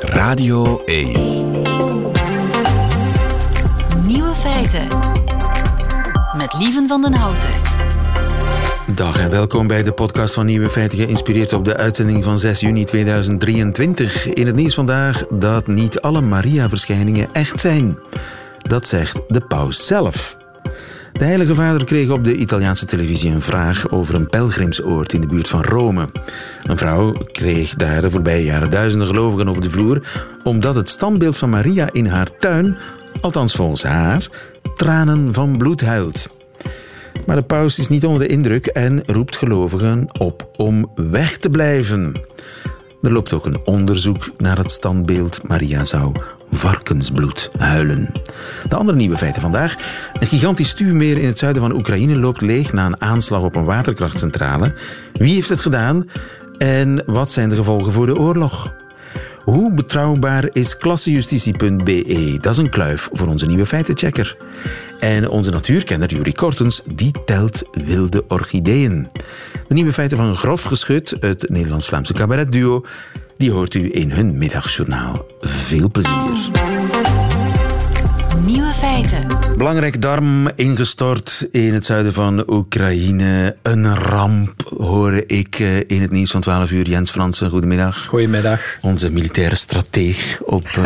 Radio 1. Nieuwe feiten. Met Lieven van den Houten. Dag en welkom bij de podcast van Nieuwe Feiten, geïnspireerd op de uitzending van 6 juni 2023. In het nieuws vandaag dat niet alle Maria-verschijningen echt zijn. Dat zegt de paus zelf. De Heilige Vader kreeg op de Italiaanse televisie een vraag over een pelgrimsoord in de buurt van Rome. Een vrouw kreeg daar de voorbije jaren duizenden gelovigen over de vloer, omdat het standbeeld van Maria in haar tuin, althans volgens haar, tranen van bloed huilt. Maar de paus is niet onder de indruk en roept gelovigen op om weg te blijven. Er loopt ook een onderzoek naar het standbeeld Maria zou varkensbloed huilen. De andere nieuwe feiten vandaag. Een gigantisch stuwmeer in het zuiden van Oekraïne loopt leeg na een aanslag op een waterkrachtcentrale. Wie heeft het gedaan en wat zijn de gevolgen voor de oorlog? Hoe betrouwbaar is klassejustitie.be? Dat is een kluif voor onze nieuwe feitenchecker. En onze natuurkenner Jurie Kortens, die telt wilde orchideeën. De nieuwe feiten van Grof Geschut, het Nederlands-Vlaamse cabaretduo, die hoort u in hun middagjournaal. Veel plezier. Nieuwe feiten. Belangrijk darm ingestort in het zuiden van Oekraïne. Een ramp hoor ik eh, in het nieuws van 12 uur. Jens Fransen, goedemiddag. Goedemiddag. Onze militaire strateeg op uh,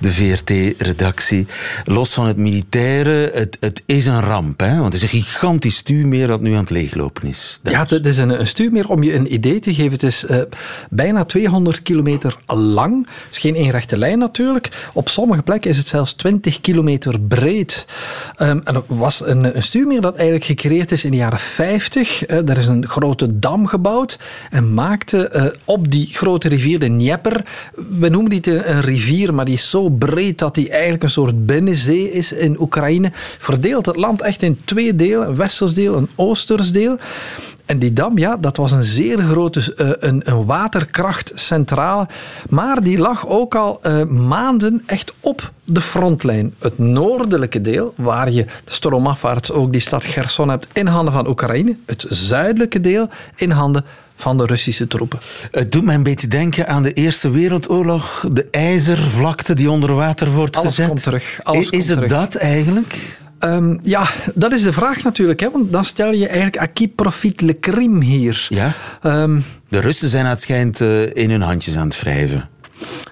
de VRT-redactie. Los van het militaire, het, het is een ramp. Hè? Want het is een gigantisch stuurmeer dat nu aan het leeglopen is. Daar. Ja, het is een, een, stuurmeer om je een idee te geven. Het is uh, bijna 200 kilometer lang. Dus geen één rechte lijn natuurlijk. Op sommige plekken is het zelfs 20 kilometer breed. Um, en dat was een, stuurmeer dat eigenlijk gecreëerd is in de jaren 50. Uh, er is een grote dam gebouwd en maakte uh, op die grote rivier, de Dnieper, we noemen die een, rivier, maar die is zo breed dat die eigenlijk een soort binnenzee is in Oekraïne. Verdeelt het land echt in twee delen, een westers deel, een oosters deel. En die dam, ja, dat was een zeer grote uh, een, een waterkrachtcentrale. Maar die lag ook al uh, maanden echt op de frontlijn. Het noordelijke deel, waar je stroomafwaarts ook die stad Gerson hebt, in handen van Oekraïne. Het zuidelijke deel in handen van de Russische troepen. Het doet mij een beetje denken aan de Eerste Wereldoorlog. De ijzervlakte die onder water wordt Alles gezet. Komt terug. Alles is komt het terug. dat eigenlijk? Um, ja, dat is de vraag natuurlijk. Hè, want dan stel je eigenlijk à qui profite le crime hier. Ja. Um, de Russen zijn het schijnt uh, in hun handjes aan het wrijven.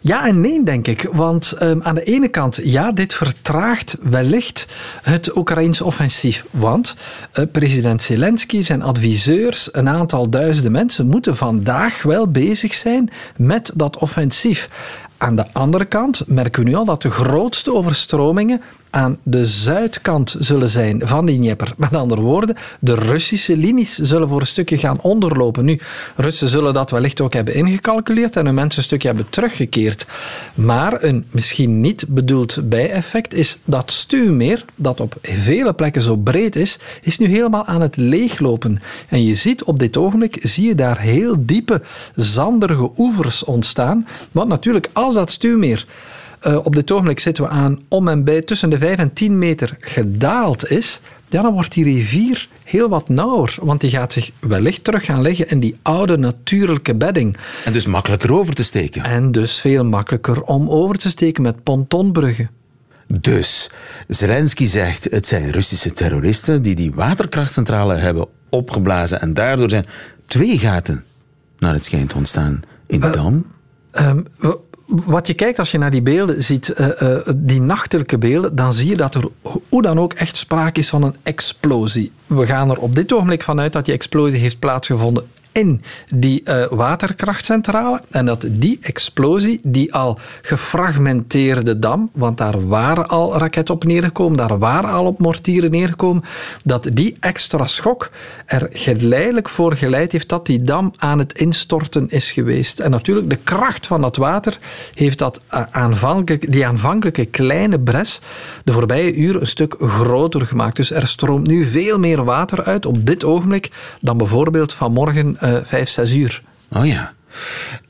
Ja en nee, denk ik. Want um, aan de ene kant, ja, dit vertraagt wellicht het Oekraïnse offensief. Want uh, president Zelensky, zijn adviseurs, een aantal duizenden mensen moeten vandaag wel bezig zijn met dat offensief. Aan de andere kant merken we nu al dat de grootste overstromingen aan de zuidkant zullen zijn van die Dnieper. Met andere woorden, de Russische linies zullen voor een stukje gaan onderlopen. Nu, Russen zullen dat wellicht ook hebben ingecalculeerd en hun mensen een stukje hebben teruggekeerd. Maar een misschien niet bedoeld bijeffect is dat stuwmeer, dat op vele plekken zo breed is, is nu helemaal aan het leeglopen. En je ziet op dit ogenblik, zie je daar heel diepe, zanderige oevers ontstaan. Want natuurlijk, als dat stuwmeer uh, op dit ogenblik zitten we aan om en bij tussen de 5 en 10 meter gedaald is, ja, dan wordt die rivier heel wat nauwer. Want die gaat zich wellicht terug gaan leggen in die oude natuurlijke bedding. En dus makkelijker over te steken. En dus veel makkelijker om over te steken met pontonbruggen. Dus Zelensky zegt het zijn Russische terroristen die die waterkrachtcentrale hebben opgeblazen en daardoor zijn twee gaten naar het schijnt ontstaan in de uh, dam. Um, wat je kijkt als je naar die beelden ziet, uh, uh, die nachtelijke beelden, dan zie je dat er hoe dan ook echt sprake is van een explosie. We gaan er op dit ogenblik vanuit dat die explosie heeft plaatsgevonden in die uh, waterkrachtcentrale. En dat die explosie, die al gefragmenteerde dam, want daar waren al raketten op neergekomen, daar waren al op mortieren neergekomen, dat die extra schok er geleidelijk voor geleid heeft dat die dam aan het instorten is geweest. En natuurlijk, de kracht van dat water heeft dat aanvankelijk, die aanvankelijke kleine bres de voorbije uur een stuk groter gemaakt. Dus er stroomt nu veel meer water uit op dit ogenblik dan bijvoorbeeld vanmorgen vijf, zes uur. Oh ja.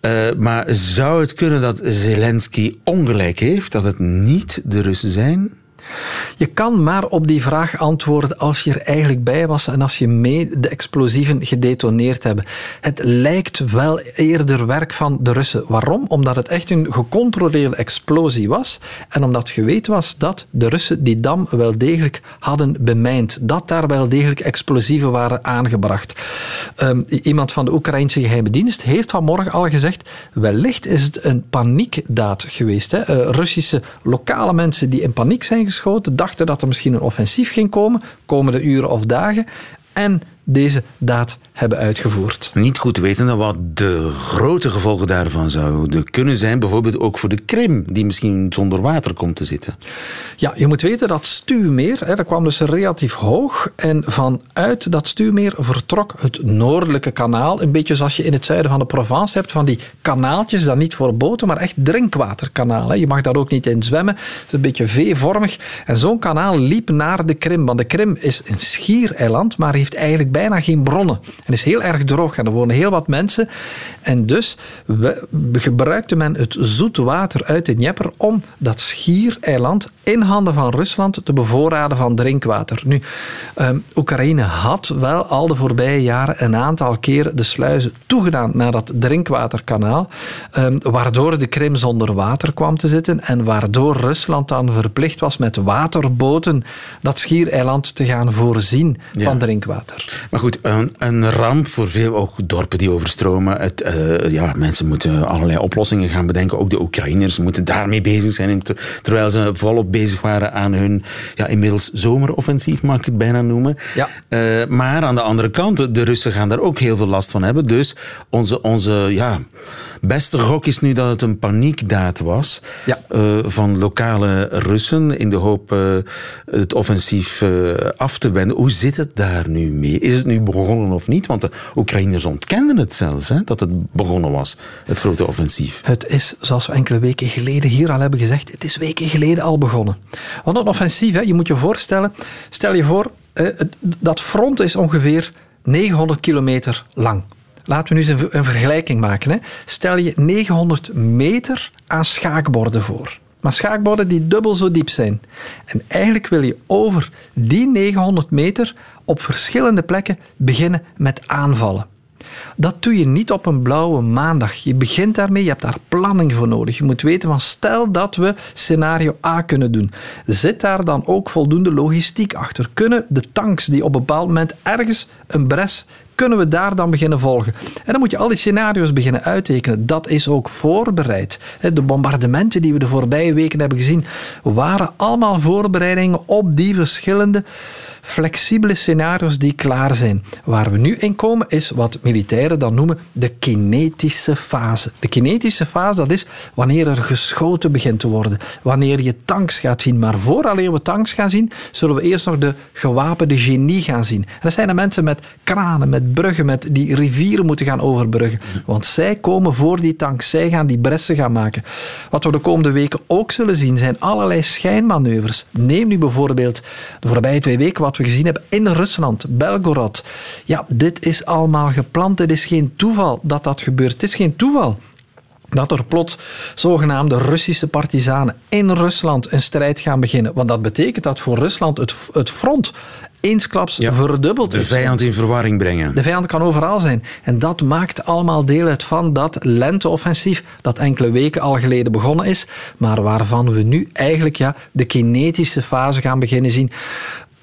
Uh, maar zou het kunnen dat Zelensky ongelijk heeft, dat het niet de Russen zijn? Je kan maar op die vraag antwoorden als je er eigenlijk bij was en als je mee de explosieven gedetoneerd hebben. Het lijkt wel eerder werk van de Russen. Waarom? Omdat het echt een gecontroleerde explosie was en omdat geweten was dat de Russen die dam wel degelijk hadden bemijnd. Dat daar wel degelijk explosieven waren aangebracht. Um, iemand van de Oekraïnse geheime dienst heeft vanmorgen al gezegd, wellicht is het een paniekdaad geweest. Hè? Uh, Russische lokale mensen die in paniek zijn geschoten, dachten dat er misschien een offensief ging komen, komende uren of dagen. En deze daad hebben uitgevoerd. Niet goed wetende wat de grote gevolgen daarvan zouden kunnen zijn, bijvoorbeeld ook voor de Krim, die misschien zonder water komt te zitten. Ja, je moet weten dat Stuwmeer, hè, dat kwam dus relatief hoog en vanuit dat Stuwmeer vertrok het noordelijke kanaal, een beetje zoals je in het zuiden van de Provence hebt, van die kanaaltjes, dan niet voor boten, maar echt drinkwaterkanaal. Je mag daar ook niet in zwemmen, het is een beetje V-vormig. En zo'n kanaal liep naar de Krim, want de Krim is een schiereiland, maar heeft eigenlijk bijna geen bronnen. En is heel erg droog en er wonen heel wat mensen. En dus gebruikte men het zoete water uit de Dnieper om dat schiereiland in handen van Rusland te bevoorraden van drinkwater. Nu, um, Oekraïne had wel al de voorbije jaren een aantal keren de sluizen toegedaan naar dat drinkwaterkanaal, um, waardoor de Krim zonder water kwam te zitten en waardoor Rusland dan verplicht was met waterboten dat schiereiland te gaan voorzien van drinkwater. Maar goed, een, een, ramp voor veel ook dorpen die overstromen. Het, uh, ja, mensen moeten allerlei oplossingen gaan bedenken. Ook de Oekraïners moeten daarmee bezig zijn, terwijl ze volop bezig waren aan hun ja, inmiddels zomeroffensief, mag ik het bijna noemen. Ja. Uh, maar aan de andere kant, de Russen gaan daar ook heel veel last van hebben. Dus onze, onze ja, beste gok is nu dat het een paniekdaad was ja. uh, van lokale Russen in de hoop uh, het offensief af te wenden. Hoe zit het daar nu mee? Is het nu begonnen of niet? Want de Oekraïners ontkenden het zelfs, hè, dat het begonnen was, het grote offensief. Het is, zoals we enkele weken geleden hier al hebben gezegd, het is weken geleden al begonnen. Want een offensief, hè, je moet je voorstellen, stel je voor, eh, dat front is ongeveer 900 kilometer lang. Laten we nu eens een, vergelijking maken. Hè. Stel je 900 meter aan schaakborden voor. Maar schaakborden die dubbel zo diep zijn. En eigenlijk wil je over die 900 meter op verschillende plekken beginnen met aanvallen. Dat doe je niet op een blauwe maandag. Je begint daarmee, je hebt daar planning voor nodig. Je moet weten van stel dat we scenario A kunnen doen. Zit daar dan ook voldoende logistiek achter? Kunnen de tanks die op een bepaald moment ergens een bres kunnen we daar dan beginnen volgen? En dan moet je al die scenario's beginnen uittekenen. Dat is ook voorbereid. De bombardementen die we de voorbije weken hebben gezien, waren allemaal voorbereidingen op die verschillende flexibele scenario's die klaar zijn. Waar we nu in komen is wat militairen dan noemen de kinetische fase. De kinetische fase dat is wanneer er geschoten begint te worden, wanneer je tanks gaat zien. Maar vooraleer we tanks gaan zien, zullen we eerst nog de gewapende genie gaan zien. En dat zijn de mensen met kranen, met bruggen, met die rivieren moeten gaan overbruggen. Want zij komen voor die tanks, zij gaan die bressen gaan maken. Wat we de komende weken ook zullen zien, zijn allerlei schijnmanoeuvres. Neem nu bijvoorbeeld de voorbije twee weken wat we gezien hebben in Rusland, Belgorod. Ja, dit is allemaal gepland. Het is geen toeval dat dat gebeurt. Het is geen toeval dat er plots zogenaamde Russische partizanen in Rusland een strijd gaan beginnen. Want dat betekent dat voor Rusland het, het front eensklaps ja, verdubbeld is. De vijand in verwarring brengen. De vijand kan overal zijn. En dat maakt allemaal deel uit van dat lenteoffensief dat enkele weken al geleden begonnen is, maar waarvan we nu eigenlijk ja, de kinetische fase gaan beginnen zien.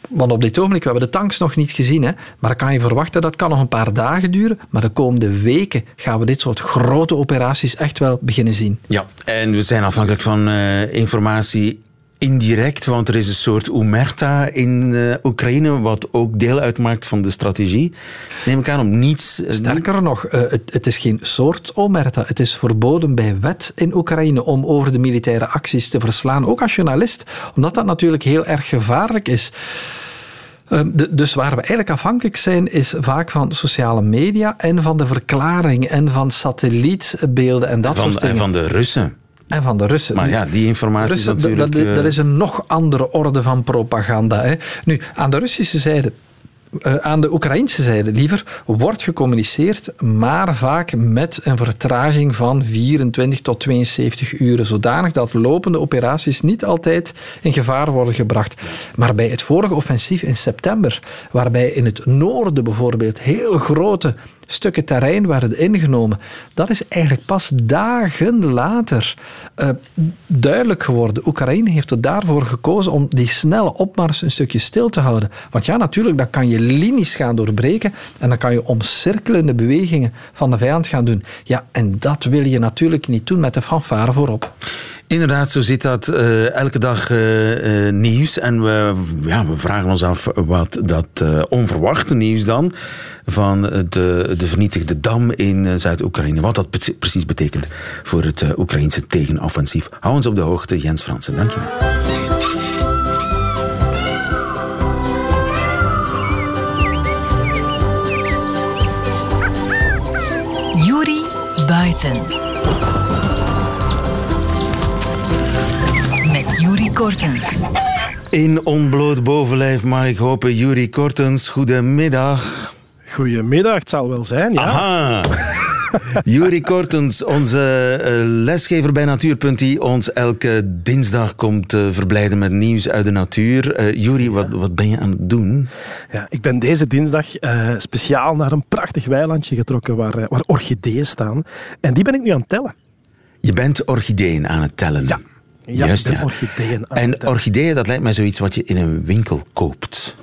Want op dit ogenblik, we hebben de tanks nog niet gezien, hè, maar dan kan je verwachten dat kan nog een paar dagen duren. Maar de komende weken gaan we dit soort grote operaties echt wel beginnen zien. Ja, en we zijn afhankelijk van uh, informatie indirect, want er is een soort omerta in uh, Oekraïne, wat ook deel uitmaakt van de strategie. Neem ik aan om niets... Uh, Sterker nog, uh, het, het, is geen soort omerta. Het is verboden bij wet in Oekraïne om over de militaire acties te verslaan, ook als journalist, omdat dat natuurlijk heel erg gevaarlijk is. Ehm, dus waar we eigenlijk afhankelijk zijn, is vaak van sociale media en van de verklaring en van satellietbeelden en dat van, soort dingen. En van de Russen. En van de Russen. Maar ja, die informatie Russen, is natuurlijk... Dat, dat, is een nog andere orde van propaganda. Hè. Nu, aan de Russische zijde uh, aan de Oekraïnse zijde liever, wordt gecommuniceerd, maar vaak met een vertraging van 24 tot 72 uur, zodanig dat lopende operaties niet altijd in gevaar worden gebracht. Maar bij het vorige offensief in september, waarbij in het noorden bijvoorbeeld heel grote stukken terrein werden ingenomen. Dat is eigenlijk pas dagen later uh, duidelijk geworden. Oekraïne heeft er daarvoor gekozen om die snelle opmars een stukje stil te houden. Want ja, natuurlijk, dan kan je linies gaan doorbreken en dan kan je omcirkelende bewegingen van de vijand gaan doen. Ja, en dat wil je natuurlijk niet doen met de fanfare voorop. Inderdaad, zo zit dat uh, elke dag uh, uh, nieuws. En we, ja, we vragen ons af wat dat onverwachte nieuws dan van de, de vernietigde dam in Zuid-Oekraïne. Wat dat precies betekent voor het Oekraïnse tegenoffensief. Hou ons op de hoogte, Jens Fransen. Dankjewel. Juri Buiten. Kortens. In onbloot bovenlijf mag ik hopen. Juri Kortens, goedemiddag. Goedemiddag, het zal wel zijn, ja. Aha. Juri Kortens, onze eh, lesgever bij Natuur.i, die ons elke dinsdag komt uh, verblijden met nieuws uit de natuur. Uh, Juri, wat, wat ben je aan het doen? Ja, ik ben deze dinsdag speciaal naar een prachtig weilandje getrokken waar, waar orchideeën staan. En die ben ik nu aan het tellen. Je bent orchideeën aan het tellen? Ja. Ja, Juist, ja. orchideeën. En orchideeën, dat lijkt mij zoiets wat je in een winkel koopt.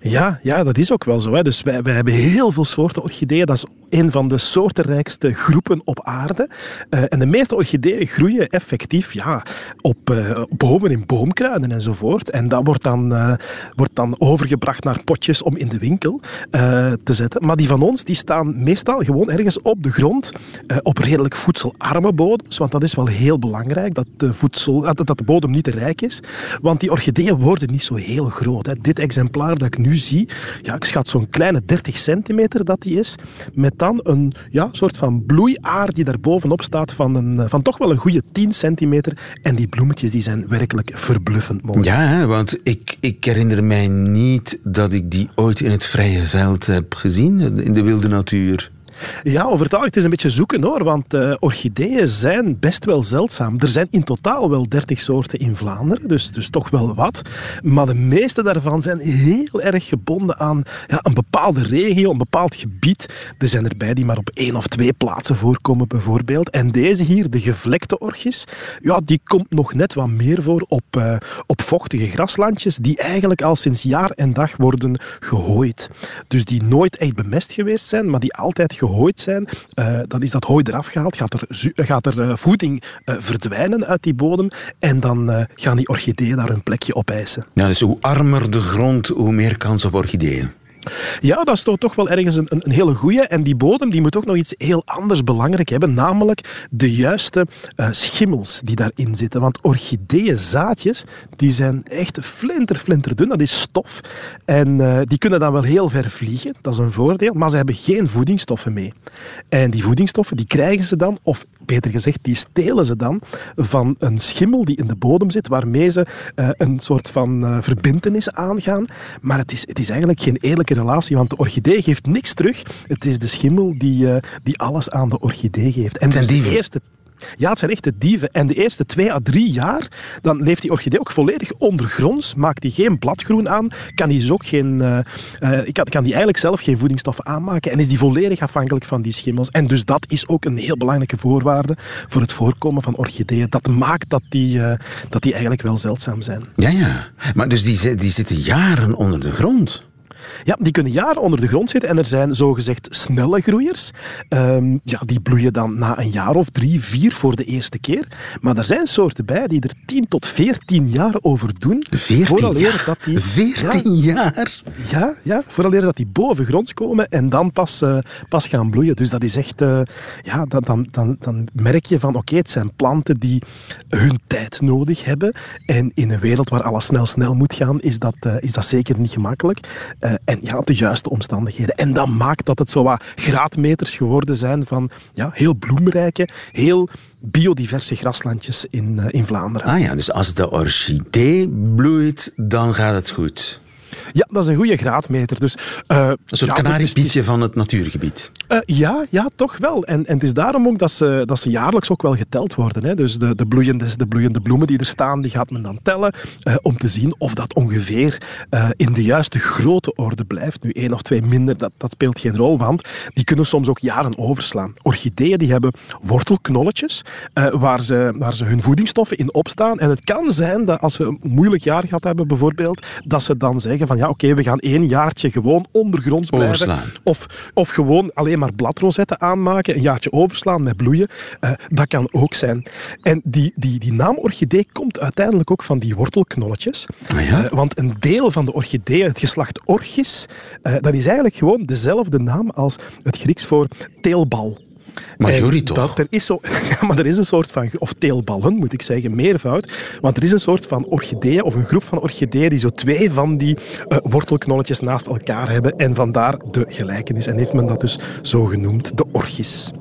Ja, ja dat is ook wel zo. Hè. Dus wij, wij hebben heel veel soorten orchideeën. Dat is een van de soortenrijkste groepen op aarde. Uh, en de meeste orchideeën groeien effectief ja, op uh, bomen in boomkruiden enzovoort. En dat wordt dan, uh, wordt dan overgebracht naar potjes om in de winkel te zetten. Maar die van ons die staan meestal gewoon ergens op de grond, op redelijk voedselarme bodems. Want dat is wel heel belangrijk, dat de, voedsel, dat, dat de bodem niet te rijk is. Want die orchideeën worden niet zo heel groot. Hè. Dit exemplaar dat ik nu zie, ja, ik schat zo'n kleine 30 centimeter dat die is, met dan een ja, soort van bloeiaar die daar bovenop staat van, een, van toch wel een goede 10 centimeter. En die bloemetjes die zijn werkelijk verbluffend mooi. Ja, want ik, ik herinner mij niet dat ik die ooit in het vrije veld heb gezien, in de wilde natuur. Ja, over het algemeen, het is een beetje zoeken hoor, want uh, orchideeën zijn best wel zeldzaam. Er zijn in totaal wel 30 soorten in Vlaanderen, dus, dus toch wel wat. Maar de meeste daarvan zijn heel erg gebonden aan ja, een bepaalde regio, een bepaald gebied. Er zijn erbij die maar op één of twee plaatsen voorkomen, bijvoorbeeld. En deze hier, de gevlekte orchis, ja, die komt nog net wat meer voor op, uh, op vochtige graslandjes, die eigenlijk al sinds jaar en dag worden gehooid. Dus die nooit echt bemest geweest zijn, maar die altijd gehooid zijn, uh, dan is dat hooi eraf gehaald, gaat er, gaat er uh, voeding verdwijnen uit die bodem en dan gaan die orchideeën daar een plekje opeisen. Ja, dus hoe armer de grond, hoe meer kans op orchideeën. Ja, dat is toch wel ergens een, een hele goeie. En die bodem die moet ook nog iets heel anders belangrijk hebben, namelijk de juiste uh, schimmels die daarin zitten. Want orchideeënzaadjes, die zijn echt flinter, flinterdun. Dat is stof. En uh, die kunnen dan wel heel ver vliegen, dat is een voordeel, maar ze hebben geen voedingsstoffen mee. En die voedingsstoffen, die krijgen ze dan, of beter gezegd, die stelen ze dan van een schimmel die in de bodem zit, waarmee ze uh, een soort van verbintenis aangaan. Maar het is, het is eigenlijk geen eerlijke relatie, want de orchidee geeft niks terug. Het is de schimmel die, uh, die alles aan de orchidee geeft. En dus de eerste ja, het zijn echte dieven. En de eerste twee à drie jaar, dan leeft die orchidee ook volledig ondergronds. Maakt die geen bladgroen aan. Kan die dus ook geen... Uh, uh, kan, kan die eigenlijk zelf geen voedingsstoffen aanmaken. En is die volledig afhankelijk van die schimmels. En dus dat is ook een heel belangrijke voorwaarde voor het voorkomen van orchideeën. Dat maakt dat die, uh, dat die eigenlijk wel zeldzaam zijn. Ja, ja. Maar dus die, die zitten jaren onder de grond? Ja, die kunnen jaren onder de grond zitten en er zijn zogezegd snelle groeiers. Um, ja, die bloeien dan na een jaar of drie, vier voor de eerste keer. Maar er zijn soorten bij die er 10 tot 14 jaar over doen. 14 jaar? Dat die, 14 ja, jaar? Ja, ja, vooraleer dat die bovengronds komen en dan pas, uh, pas gaan bloeien. Dus dat is echt... Uh, ja, dan, dan, dan, dan merk je van oké, okay, het zijn planten die hun tijd nodig hebben. En in een wereld waar alles snel snel moet gaan, is dat, uh, is dat zeker niet gemakkelijk. En ja, de juiste omstandigheden. En dat maakt dat het zo wat graadmeters geworden zijn van ja, heel bloemrijke, heel biodiverse graslandjes in, uh, in Vlaanderen. Ah ja, dus als de orchidee bloeit, dan gaat het goed. Ja, dat is een goede graadmeter. Dus, uh, een soort ja, kanariepietje van het natuurgebied. Uh, ja, ja, toch wel. En, en het is daarom ook dat ze, dat ze jaarlijks ook wel geteld worden. Hè. Dus de, de, bloeiende, de bloeiende bloemen die er staan, die gaat men dan tellen uh, om te zien of dat ongeveer in de juiste grote orde blijft. Nu één of twee minder, dat, dat speelt geen rol, want die kunnen soms ook jaren overslaan. Orchideeën die hebben wortelknolletjes waar, ze, waar ze hun voedingsstoffen in opstaan. En het kan zijn dat als ze een moeilijk jaar gehad hebben bijvoorbeeld, dat ze dan zeggen van ja, oké, we gaan één jaartje gewoon ondergronds blijven. Of, of gewoon alleen maar bladrosetten aanmaken, een jaartje overslaan met bloeien. Uh, dat kan ook zijn. En die, die, die naam orchidee komt uiteindelijk ook van die wortelknolletjes. Ah, ja? uh, want een deel van de orchidee, het geslacht orchis, uh, dat is eigenlijk gewoon dezelfde naam als het Grieks voor teelbal. Majorie toch? Dat er is zo, ja, maar er is een soort van, of teelballen moet ik zeggen, meervoud. Want er is een soort van orchideeën, of een groep van orchideeën, die zo twee van die uh, wortelknolletjes naast elkaar hebben. En vandaar de gelijkenis. En heeft men dat dus zo genoemd, de orchis.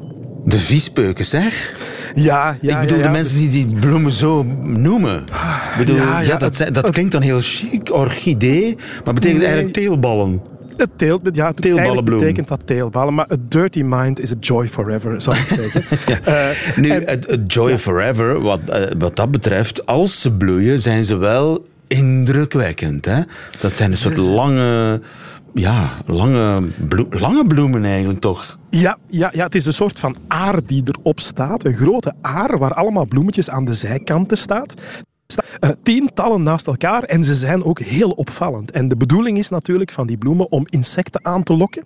De viespeuken, zeg? Ja, ja. Ik bedoel, ja, ja. de mensen die die bloemen zo noemen. Ik bedoel, Ja, ja, dat, dat klinkt dan heel chic, orchidee, maar betekent Nee. eigenlijk teelballen. Het teelt, ja, het Teelballenbloem. betekent dat teelballen, maar a dirty mind is a joy forever, zou ik zeggen. Eh, Nu, en- het Joy Forever, wat, eh, wat dat betreft, als ze bloeien, zijn ze wel indrukwekkend. Hè? Dat zijn een soort lange, ja, lange, bloe- lange bloemen eigenlijk toch? Ja, ja, ja, het is een soort van aar die erop staat. Een grote aar waar allemaal bloemetjes aan de zijkanten staat. Eh, tientallen naast elkaar en ze zijn ook heel opvallend. En de bedoeling is natuurlijk van die bloemen om insecten aan te lokken.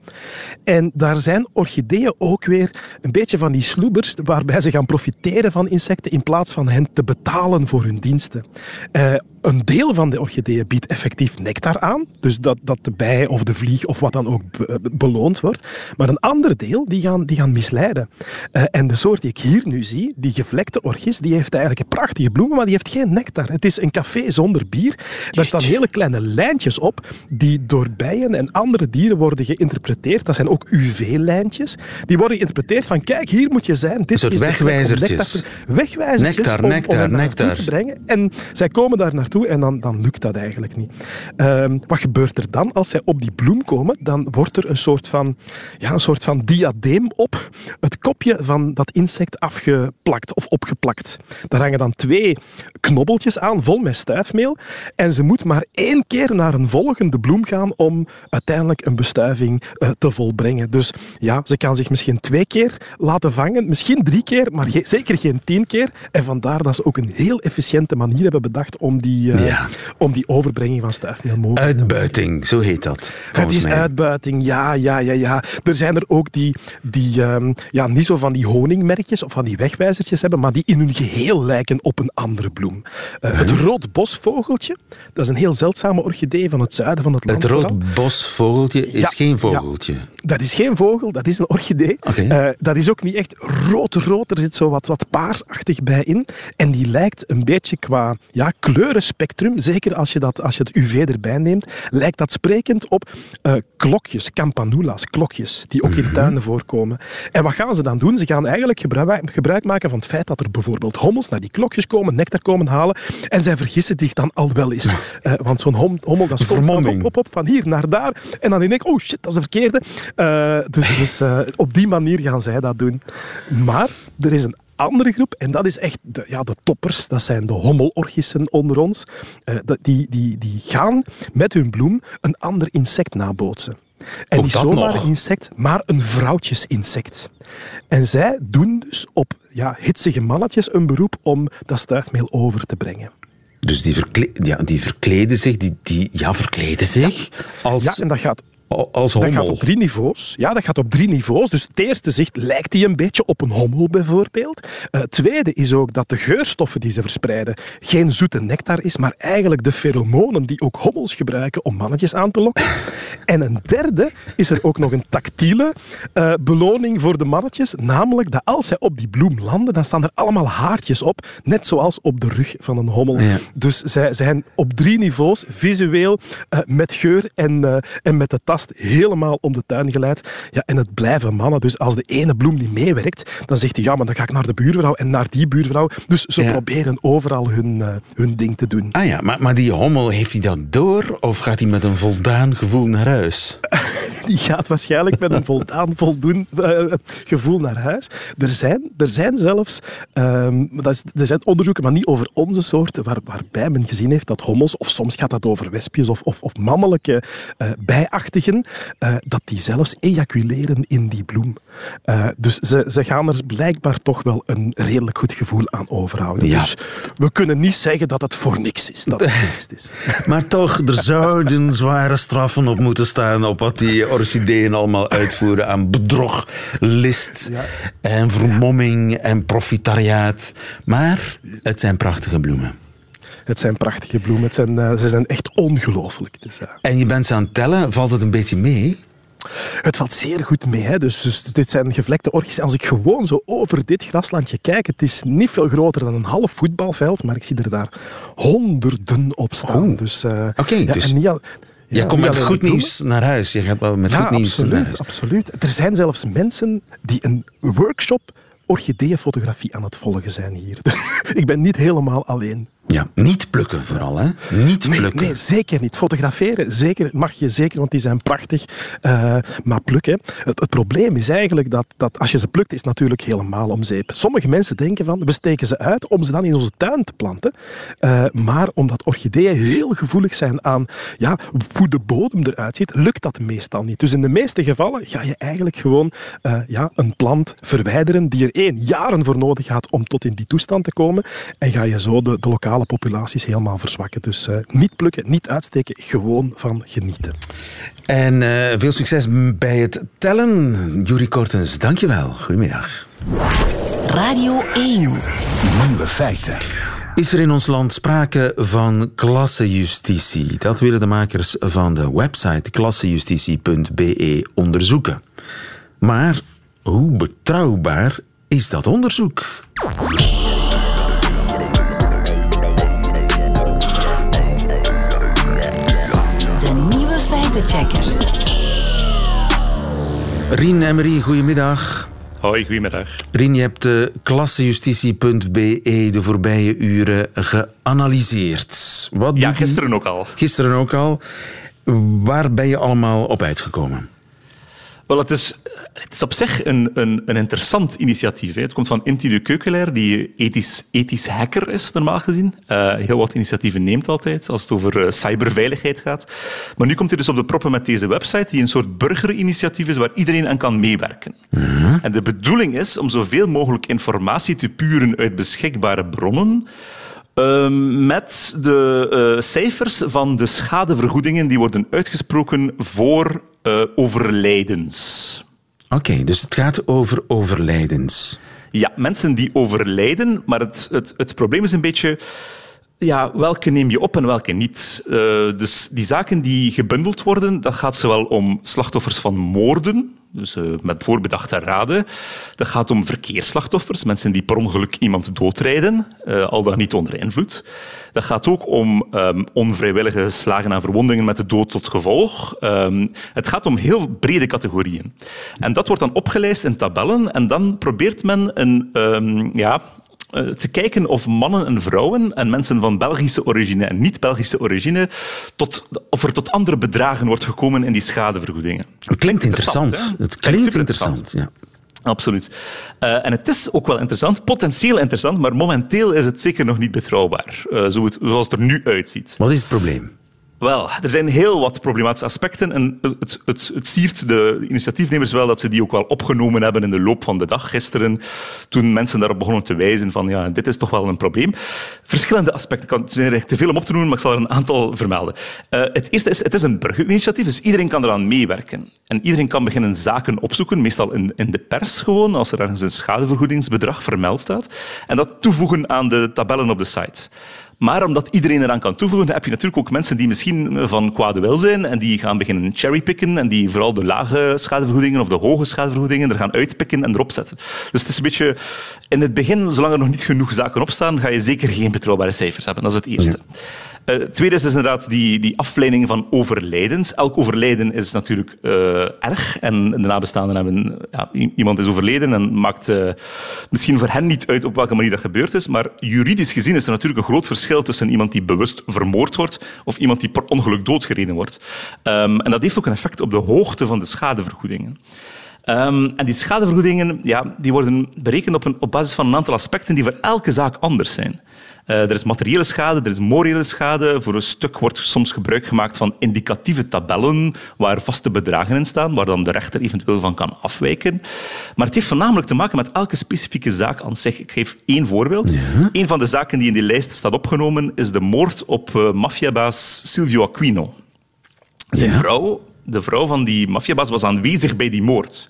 En daar zijn orchideeën ook weer een beetje van die sloebers waarbij ze gaan profiteren van insecten in plaats van hen te betalen voor hun diensten. Eh, een deel van de orchideeën biedt effectief nectar aan, dus dat, dat de bij of de vlieg of wat dan ook be- beloond wordt. Maar een ander deel, die gaan, die gaan misleiden. Eh, en de soort die ik hier nu zie, die gevlekte orchis, die heeft eigenlijk een prachtige bloemen, maar die heeft geen nectar. Het is een café zonder bier. Daar staan hele kleine lijntjes op, die door bijen en andere dieren worden geïnterpreteerd. Dat zijn ook UV-lijntjes. Die worden geïnterpreteerd van, kijk, hier moet je zijn. Dit soort is wegwijzertjes. nectar Wegwijzertjes Nectar, om, nectar, nectar. te brengen. En zij komen daar en dan, dan lukt dat eigenlijk niet. Ehm, wat gebeurt er dan? Als zij op die bloem komen, dan wordt er een soort van, ja, een soort van diadeem op het kopje van dat insect afgeplakt of opgeplakt. Daar hangen dan twee knobbeltjes aan, vol met stuifmeel. En ze moet maar één keer naar een volgende bloem gaan om uiteindelijk een bestuiving eh, te volbrengen. Dus ja, ze kan zich misschien twee keer laten vangen, misschien drie keer, maar zeker geen tien keer. En vandaar dat ze ook een heel efficiënte manier hebben bedacht om die, eh, Ja. om die overbrenging van stuifmeel mogelijk te maken. Uitbuiting, zo heet dat. Het is mij. uitbuiting, ja, ja, ja, ja. Er zijn er ook die, die ehm, ja, niet zo van die honingmerkjes of van die wegwijzertjes hebben, maar die in hun geheel lijken op een andere bloem. Eh, Het roodbosvogeltje, dat is een heel zeldzame orchidee van het zuiden van het land. Het vooral. roodbosvogeltje is Ja, geen vogeltje. Dat is geen vogel, dat is een orchidee. Eh, dat is ook niet echt rood-rood. Er zit zo wat, wat paarsachtig bij in. En die lijkt een beetje qua ja, kleurenspectrum, zeker als je, dat, als je het UV erbij neemt, lijkt dat sprekend op eh, klokjes, campanula's, klokjes, die ook in tuinen voorkomen. En wat gaan ze dan doen? Ze gaan eigenlijk gebruik, gebruik maken van het feit dat er bijvoorbeeld hommels naar die klokjes komen, nectar komen halen. En zij vergissen zich dan al wel eens. Eh, want zo'n hom- hommel, dat op, op, op, van hier naar daar. En dan denk ik, oh shit, dat is de verkeerde. Eh, dus dus eh, op die manier gaan zij dat doen. Maar er is een andere groep, en dat is echt de, ja, de toppers, dat zijn de hommelorchissen onder ons. Eh, die, die, die gaan met hun bloem een ander insect nabootsen. En niet zomaar een insect, maar een vrouwtjesinsect. En zij doen dus op ja, hitsige mannetjes een beroep om dat stuifmeel over te brengen. Dus die, verkle ja, die verkleden zich, die, die ja, verkleden zich als, Ja, en dat gaat als Dat gaat op drie niveaus. Ja, dat gaat op drie niveaus. Dus het eerste zicht lijkt hij een beetje op een hommel bijvoorbeeld. Eh, Het tweede is ook dat de geurstoffen die ze verspreiden geen zoete nectar is, maar eigenlijk de feromonen die ook hommels gebruiken om mannetjes aan te lokken. En een derde is er ook nog een tactiele eh, beloning voor de mannetjes, namelijk dat als zij op die bloem landen, dan staan er allemaal haartjes op, net zoals op de rug van een hommel. Ja. Dus zij zijn op drie niveaus, visueel, eh, met geur en, en met de tas helemaal om de tuin geleid. Ja, en het blijven mannen. Dus als de ene bloem niet meewerkt, dan zegt hij, ja, maar dan ga ik naar de buurvrouw en naar die buurvrouw. Dus ze Ja. proberen overal hun, eh, hun ding te doen. Ah ja, maar, maar die hommel, heeft hij dat door? Of gaat hij met een voldaan gevoel naar huis? Die gaat waarschijnlijk met een voldaan voldoen eh, gevoel naar huis. Er zijn, er zijn zelfs ehm, dat is, er zijn onderzoeken, maar niet over onze soorten, waar, waarbij men gezien heeft dat hommels, of soms gaat dat over wespjes of, of, of mannelijke eh, eh, dat die zelfs ejaculeren in die bloem. Eh, dus ze, ze gaan er blijkbaar toch wel een redelijk goed gevoel aan overhouden. Ja. Dus we kunnen niet zeggen dat het voor niks is. Dat het voor niks is. Maar toch, er zouden zware straffen op moeten staan op wat die orchideeën allemaal uitvoeren aan bedrog, list en vermomming en profitariaat. Maar het zijn prachtige bloemen. Het zijn prachtige bloemen. Het zijn, eh, ze zijn echt ongelooflijk. Dus, ja. En je bent ze aan het tellen, valt het een beetje mee? Het valt zeer goed mee. Hè? Dus, dus dit zijn gevlekte orchies. Als ik gewoon zo over dit graslandje kijk, het is niet veel groter dan een half voetbalveld, maar ik zie er daar honderden op staan. Oh. Dus, eh, Oké, ja, dus en niet al- Jij ja, komt met goed nieuws naar huis. Je gaat wel met Ja, goed nieuws naar huis. absoluut. Er zijn zelfs mensen die een workshop orchideeënfotografie aan het volgen zijn hier. Dus ik ben niet helemaal alleen. Ja, niet plukken vooral, hè? Niet Nee, plukken. nee, zeker niet. Fotograferen zeker, mag je zeker, want die zijn prachtig. Eh, maar plukken, het, het probleem is eigenlijk dat, dat als je ze plukt, is het natuurlijk helemaal om zeep. Sommige mensen denken van, we steken ze uit om ze dan in onze tuin te planten. Eh, maar omdat orchideeën heel gevoelig zijn aan ja, hoe de bodem eruit ziet, lukt dat meestal niet. Dus in de meeste gevallen ga je eigenlijk gewoon eh, ja, een plant verwijderen die er één jaren voor nodig gaat om tot in die toestand te komen. En ga je zo de, de lokale populaties helemaal verzwakken. Dus eh, niet plukken, niet uitsteken, gewoon van genieten. En eh, veel succes bij het tellen. Jurie Kortens, dankjewel. Goedemiddag. Radio 1. Nieuwe feiten. Is er in ons land sprake van klassejustitie? Dat willen de makers van de website klassejustitie.be onderzoeken. Maar hoe betrouwbaar is dat onderzoek? Feitenchecker. Rien en Marie, goedemiddag. Hoi, goedemiddag. Rien, je hebt de klassejustitie.be de voorbije uren geanalyseerd. Wat Ja, die? gisteren ook al. Gisteren ook al. Waar ben je allemaal op uitgekomen? Wel, het is, het is op zich een, een, een interessant initiatief. Hè. Het komt van Inti de Keukelaar, die ethisch, ethisch hacker is, normaal gezien. Eh, heel wat initiatieven neemt altijd, als het over eh, cyberveiligheid gaat. Maar nu komt hij dus op de proppen met deze website, die een soort burgerinitiatief is waar iedereen aan kan meewerken. En de bedoeling is om zoveel mogelijk informatie te puren uit beschikbare bronnen, Ehm, met de eh, cijfers van de schadevergoedingen die worden uitgesproken voor eh, overlijdens. Oké, dus het gaat over overlijdens. Ja, mensen die overlijden, maar het, het, het probleem is een beetje... Ja, welke neem je op en welke niet? Eh, dus die zaken die gebundeld worden, dat gaat zowel om slachtoffers van moorden, dus eh, met voorbedachte raden. Dat gaat om verkeersslachtoffers, mensen die per ongeluk iemand doodrijden, eh, al dan niet onder invloed. Dat gaat ook om ehm, onvrijwillige slagen en verwondingen met de dood tot gevolg. Ehm, het gaat om heel brede categorieën. En dat wordt dan opgelijst in tabellen en dan probeert men een... ehm, ja, te kijken of mannen en vrouwen en mensen van Belgische origine en niet-Belgische origine, tot, of er tot andere bedragen wordt gekomen in die schadevergoedingen. Het klinkt interessant. Het klinkt interessant, ja. Absoluut. Eh, en het is ook wel interessant, potentieel interessant, maar momenteel is het zeker nog niet betrouwbaar, eh, zoals het er nu uitziet. Wat is het probleem? Wel, er zijn heel wat problematische aspecten en het, het, het siert de initiatiefnemers wel dat ze die ook wel opgenomen hebben in de loop van de dag gisteren, toen mensen daarop begonnen te wijzen van ja, dit is toch wel een probleem. Verschillende aspecten, het zijn er te veel om op te noemen, maar ik zal er een aantal vermelden. Eh, het eerste is, het is een burgerinitiatief, dus iedereen kan eraan meewerken. En iedereen kan beginnen zaken opzoeken, meestal in, in de pers gewoon, als er ergens een schadevergoedingsbedrag vermeld staat, en dat toevoegen aan de tabellen op de site. Maar omdat iedereen eraan kan toevoegen, heb je natuurlijk ook mensen die misschien van kwade wil zijn en die gaan beginnen cherrypicken en die vooral de lage schadevergoedingen of de hoge schadevergoedingen er gaan uitpikken en erop zetten. Dus het is een beetje... In het begin, zolang er nog niet genoeg zaken opstaan, ga je zeker geen betrouwbare cijfers hebben. Dat is het eerste. Het tweede is dus inderdaad die, die afleiding van overlijdens. Elk overlijden is natuurlijk uh, erg. En de nabestaanden hebben... Ja, iemand is overleden en maakt uh, misschien voor hen niet uit op welke manier dat gebeurd is. Maar juridisch gezien is er natuurlijk een groot verschil tussen iemand die bewust vermoord wordt of iemand die per ongeluk doodgereden wordt. Um, en dat heeft ook een effect op de hoogte van de schadevergoedingen. Um, en die schadevergoedingen ja, die worden berekend op, een, op basis van een aantal aspecten die voor elke zaak anders zijn. Uh, er is materiële schade, er is morele schade. Voor een stuk wordt soms gebruik gemaakt van indicatieve tabellen waar vaste bedragen in staan, waar dan de rechter eventueel van kan afwijken. Maar het heeft voornamelijk te maken met elke specifieke zaak aan zich. Ik geef één voorbeeld. Ja. Een van de zaken die in die lijst staat opgenomen is de moord op uh, maffiabaas Silvio Aquino. Zijn ja. vrouw de vrouw van die maffiabaas was aanwezig bij die moord.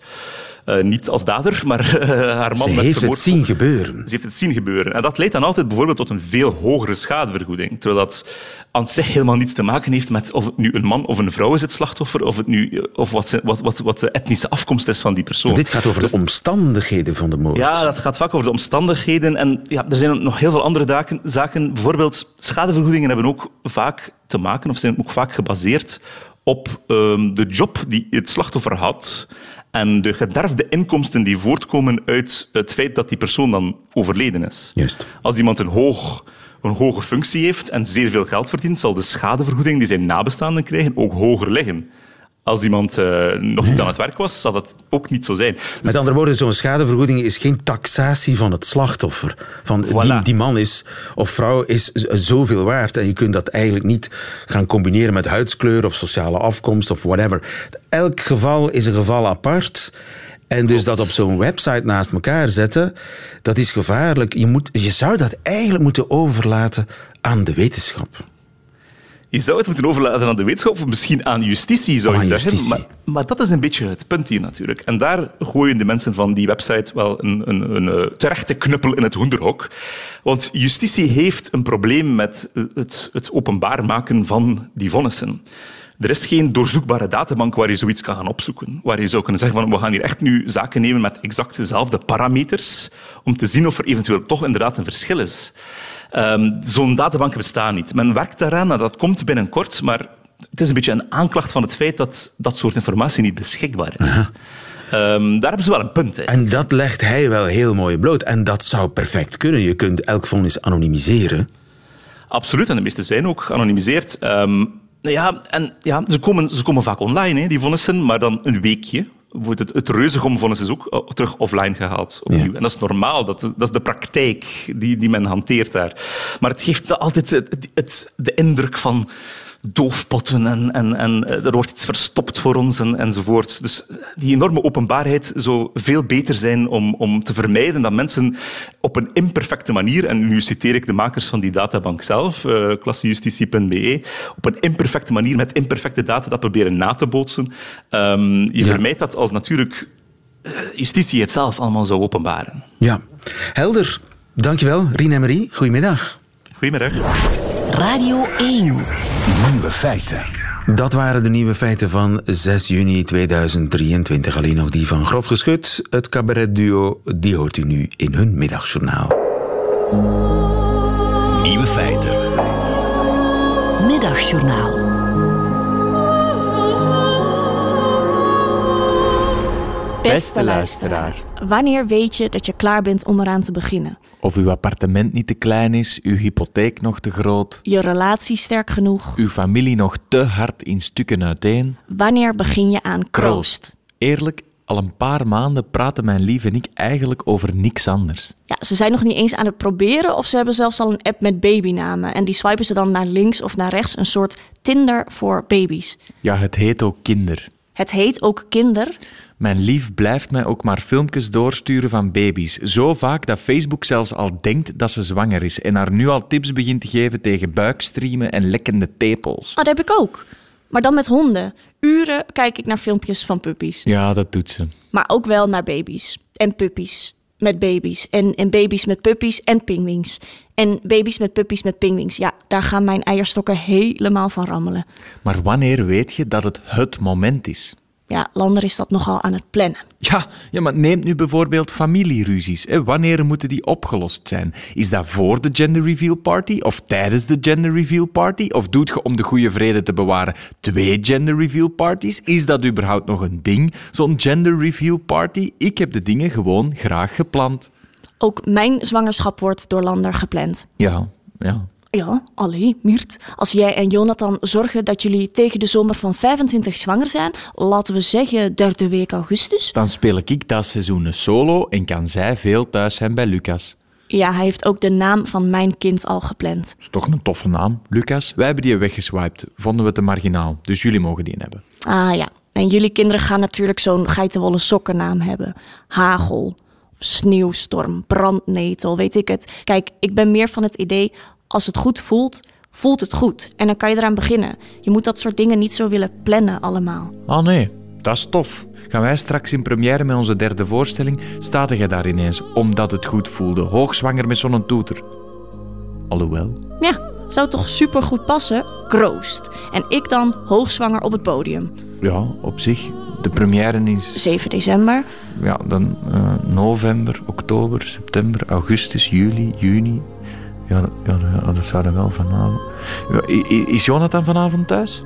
Uh, niet als dader, maar uh, haar man Ze met heeft het zien gebeuren. Ze heeft het zien gebeuren. En dat leidt dan altijd bijvoorbeeld tot een veel hogere schadevergoeding. Terwijl dat aan zich helemaal niets te maken heeft met of het nu een man of een vrouw is het slachtoffer, of, het nu, of wat, wat, wat, wat de etnische afkomst is van die persoon. Maar dit gaat over dus, de omstandigheden van de moord. Ja, dat gaat vaak over de omstandigheden. En ja, er zijn nog heel veel andere daken, zaken. Bijvoorbeeld, schadevergoedingen hebben ook vaak te maken, of zijn ook vaak gebaseerd op um, de job die het slachtoffer had en de gederfde inkomsten die voortkomen uit het feit dat die persoon dan overleden is. Juist. Als iemand een, hoog, een hoge functie heeft en zeer veel geld verdient, zal de schadevergoeding die zijn nabestaanden krijgen ook hoger liggen als iemand uh, nog niet aan het werk was, zal dat ook niet zo zijn. Dus Met andere woorden, zo'n schadevergoeding is geen taxatie van het slachtoffer. Van Voilà. die, die man is, of vrouw is zoveel waard. En je kunt dat eigenlijk niet gaan combineren met huidskleur of sociale afkomst of whatever. Elk geval is een geval apart. En dus dat op zo'n website naast elkaar zetten, dat is gevaarlijk. Je, moet, je zou dat eigenlijk moeten overlaten aan de wetenschap. Je zou het moeten overlaten aan de wetenschap of misschien aan justitie, zou je zeggen. maar dat is een beetje het punt hier natuurlijk. En daar gooien de mensen van die website wel een, een, een, eh, terechte knuppel in het hoenderhok. Want justitie heeft een probleem met eh, het, het openbaar maken van die vonnissen. Er is geen doorzoekbare databank waar je zoiets kan gaan opzoeken. Waar je zou kunnen zeggen van we gaan hier echt nu zaken nemen met exact dezelfde parameters om te zien of er eventueel toch inderdaad een verschil is. Ehm, Zo'n databank bestaat niet. Men werkt daaraan en dat komt binnenkort, maar het is een beetje een aanklacht van het feit dat dat soort informatie niet beschikbaar is. Ehm, daar hebben ze wel een punt. Hè. En dat legt hij wel heel mooi bloot. En dat zou perfect kunnen. Je kunt elk vonnis anonimiseren. Absoluut, en de meeste zijn ook geanonimiseerd. Ehm, ja, en ja, ze, komen, ze komen vaak online, hè, die vonnissen, maar dan een weekje. Het, het reuzegomvonnis is ook eh, terug offline gehaald. Opnieuw. Ja. En dat is normaal, dat, dat is de praktijk die, die men hanteert daar. Maar het geeft altijd het, het, de indruk van doofpotten en, en, en eh, er wordt iets verstopt voor ons en, enzovoort. Dus die enorme openbaarheid zou veel beter zijn om, om te vermijden dat mensen op een imperfecte manier, en nu citeer ik de makers van die databank zelf, uh, klassejustitie.be, op een imperfecte manier met imperfecte data dat proberen na te bootsen. Ehm, je Ja. vermijdt dat als natuurlijk eh, justitie het zelf allemaal zou openbaren. Ja. Helder. Dankjewel, Rien en Marie. Goedemiddag. Goedemiddag. Radio 1. Nieuwe feiten. Dat waren de nieuwe feiten van 6 juni 2023. Alleen nog die van Grof Geschut. Het cabaretduo, die hoort u nu in hun middagjournaal. Nieuwe feiten. Middagjournaal. Beste luisteraar, wanneer weet je dat je klaar bent om eraan te beginnen? Of uw appartement niet te klein is, uw hypotheek nog te groot, Je relatie sterk genoeg? uw familie nog te hard in stukken uiteen. Wanneer begin je aan kroost? Eerlijk, al een paar maanden praten mijn lief en ik eigenlijk over niks anders. Ja, ze zijn nog niet eens aan het proberen of ze hebben zelfs al een app met babynamen. En die swipen ze dan naar links of naar rechts, een soort Tinder voor baby's. Ja, het heet ook kinder. Het heet ook kinder. Mijn lief blijft mij ook maar filmpjes doorsturen van baby's. Zo vaak dat Facebook zelfs al denkt dat ze zwanger is en haar nu al tips begint te geven tegen buikstriemen en lekkende tepels. Oh, dat heb ik ook. Maar dan met honden. Uren kijk ik naar filmpjes van puppies. Ja, dat doet ze. Maar ook wel naar baby's. En puppies met baby's. En, en baby's met puppies en pingwings. En baby's met puppies met pingwings. Ja, daar gaan mijn eierstokken helemaal van rammelen. Maar wanneer weet je dat het het moment is? Ja, Lander is dat nogal aan het plannen. Ja, ja, maar neem nu bijvoorbeeld familieruzies. Hè. Wanneer moeten die opgelost zijn? Is dat voor de gender reveal party of tijdens de gender reveal party? Of doet je om de goede vrede te bewaren twee gender reveal parties? Is dat überhaupt nog een ding, zo'n gender reveal party? Ik heb de dingen gewoon graag gepland. Ook mijn zwangerschap wordt door Lander gepland. Ja, ja. Ja, allee, Miert. Als jij en Jonathan zorgen dat jullie tegen de zomer van 25 zwanger zijn, laten we zeggen derde week augustus. Dan speel ik dat seizoen solo en kan zij veel thuis zijn bij Lucas. Ja, hij heeft ook de naam van mijn kind al gepland. Is toch een toffe naam, Lucas? Wij hebben die weggeswiped. Vonden we te marginaal. Dus jullie mogen die hebben. Ah ja, en jullie kinderen gaan natuurlijk zo'n geitenwolle sokkennaam hebben. Hagel, sneeuwstorm, brandnetel, weet ik het. Kijk, ik ben meer van het idee, als het goed voelt, voelt het goed. En dan kan je eraan beginnen. Je moet dat soort dingen niet zo willen plannen allemaal. Ah nee, dat is tof. Gaan wij straks in première met onze derde voorstelling, staat jij daar ineens omdat het goed voelde, hoogzwanger met zo'n toeter. Alhoewel. Ja, zou toch supergoed passen? Kroost. En ik dan hoogzwanger op het podium. Ja, op zich. De première is... 7 december. Ja, dan uh, november, oktober, september, augustus, juli, juni. Ja, ja, ja dat zou er wel vanavond... Is Jonathan vanavond thuis?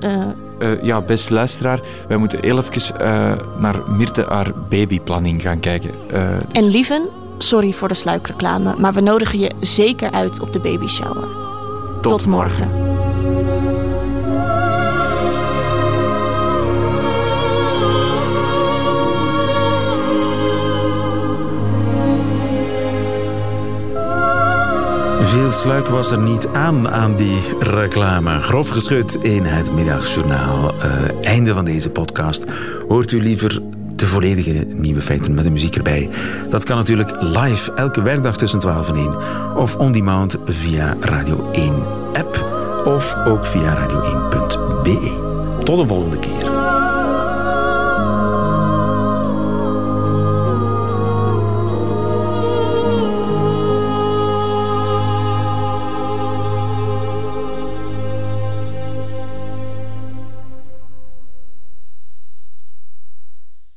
Uh, uh, ja, beste luisteraar, wij moeten heel even uh, naar Mirte haar babyplanning gaan kijken. dus... En lieven, sorry voor de sluikreclame, maar we nodigen je zeker uit op de babyshower. Tot, Tot morgen. Veel sluik was er niet aan aan die reclame. Grof geschud in het middagjournaal. Uh, einde van deze podcast. Hoort u liever de volledige nieuwe feiten met de muziek erbij? Dat kan natuurlijk live elke werkdag tussen 12 en 1. Of on demand via Radio 1 app. Of ook via radio1.be. Tot een volgende keer.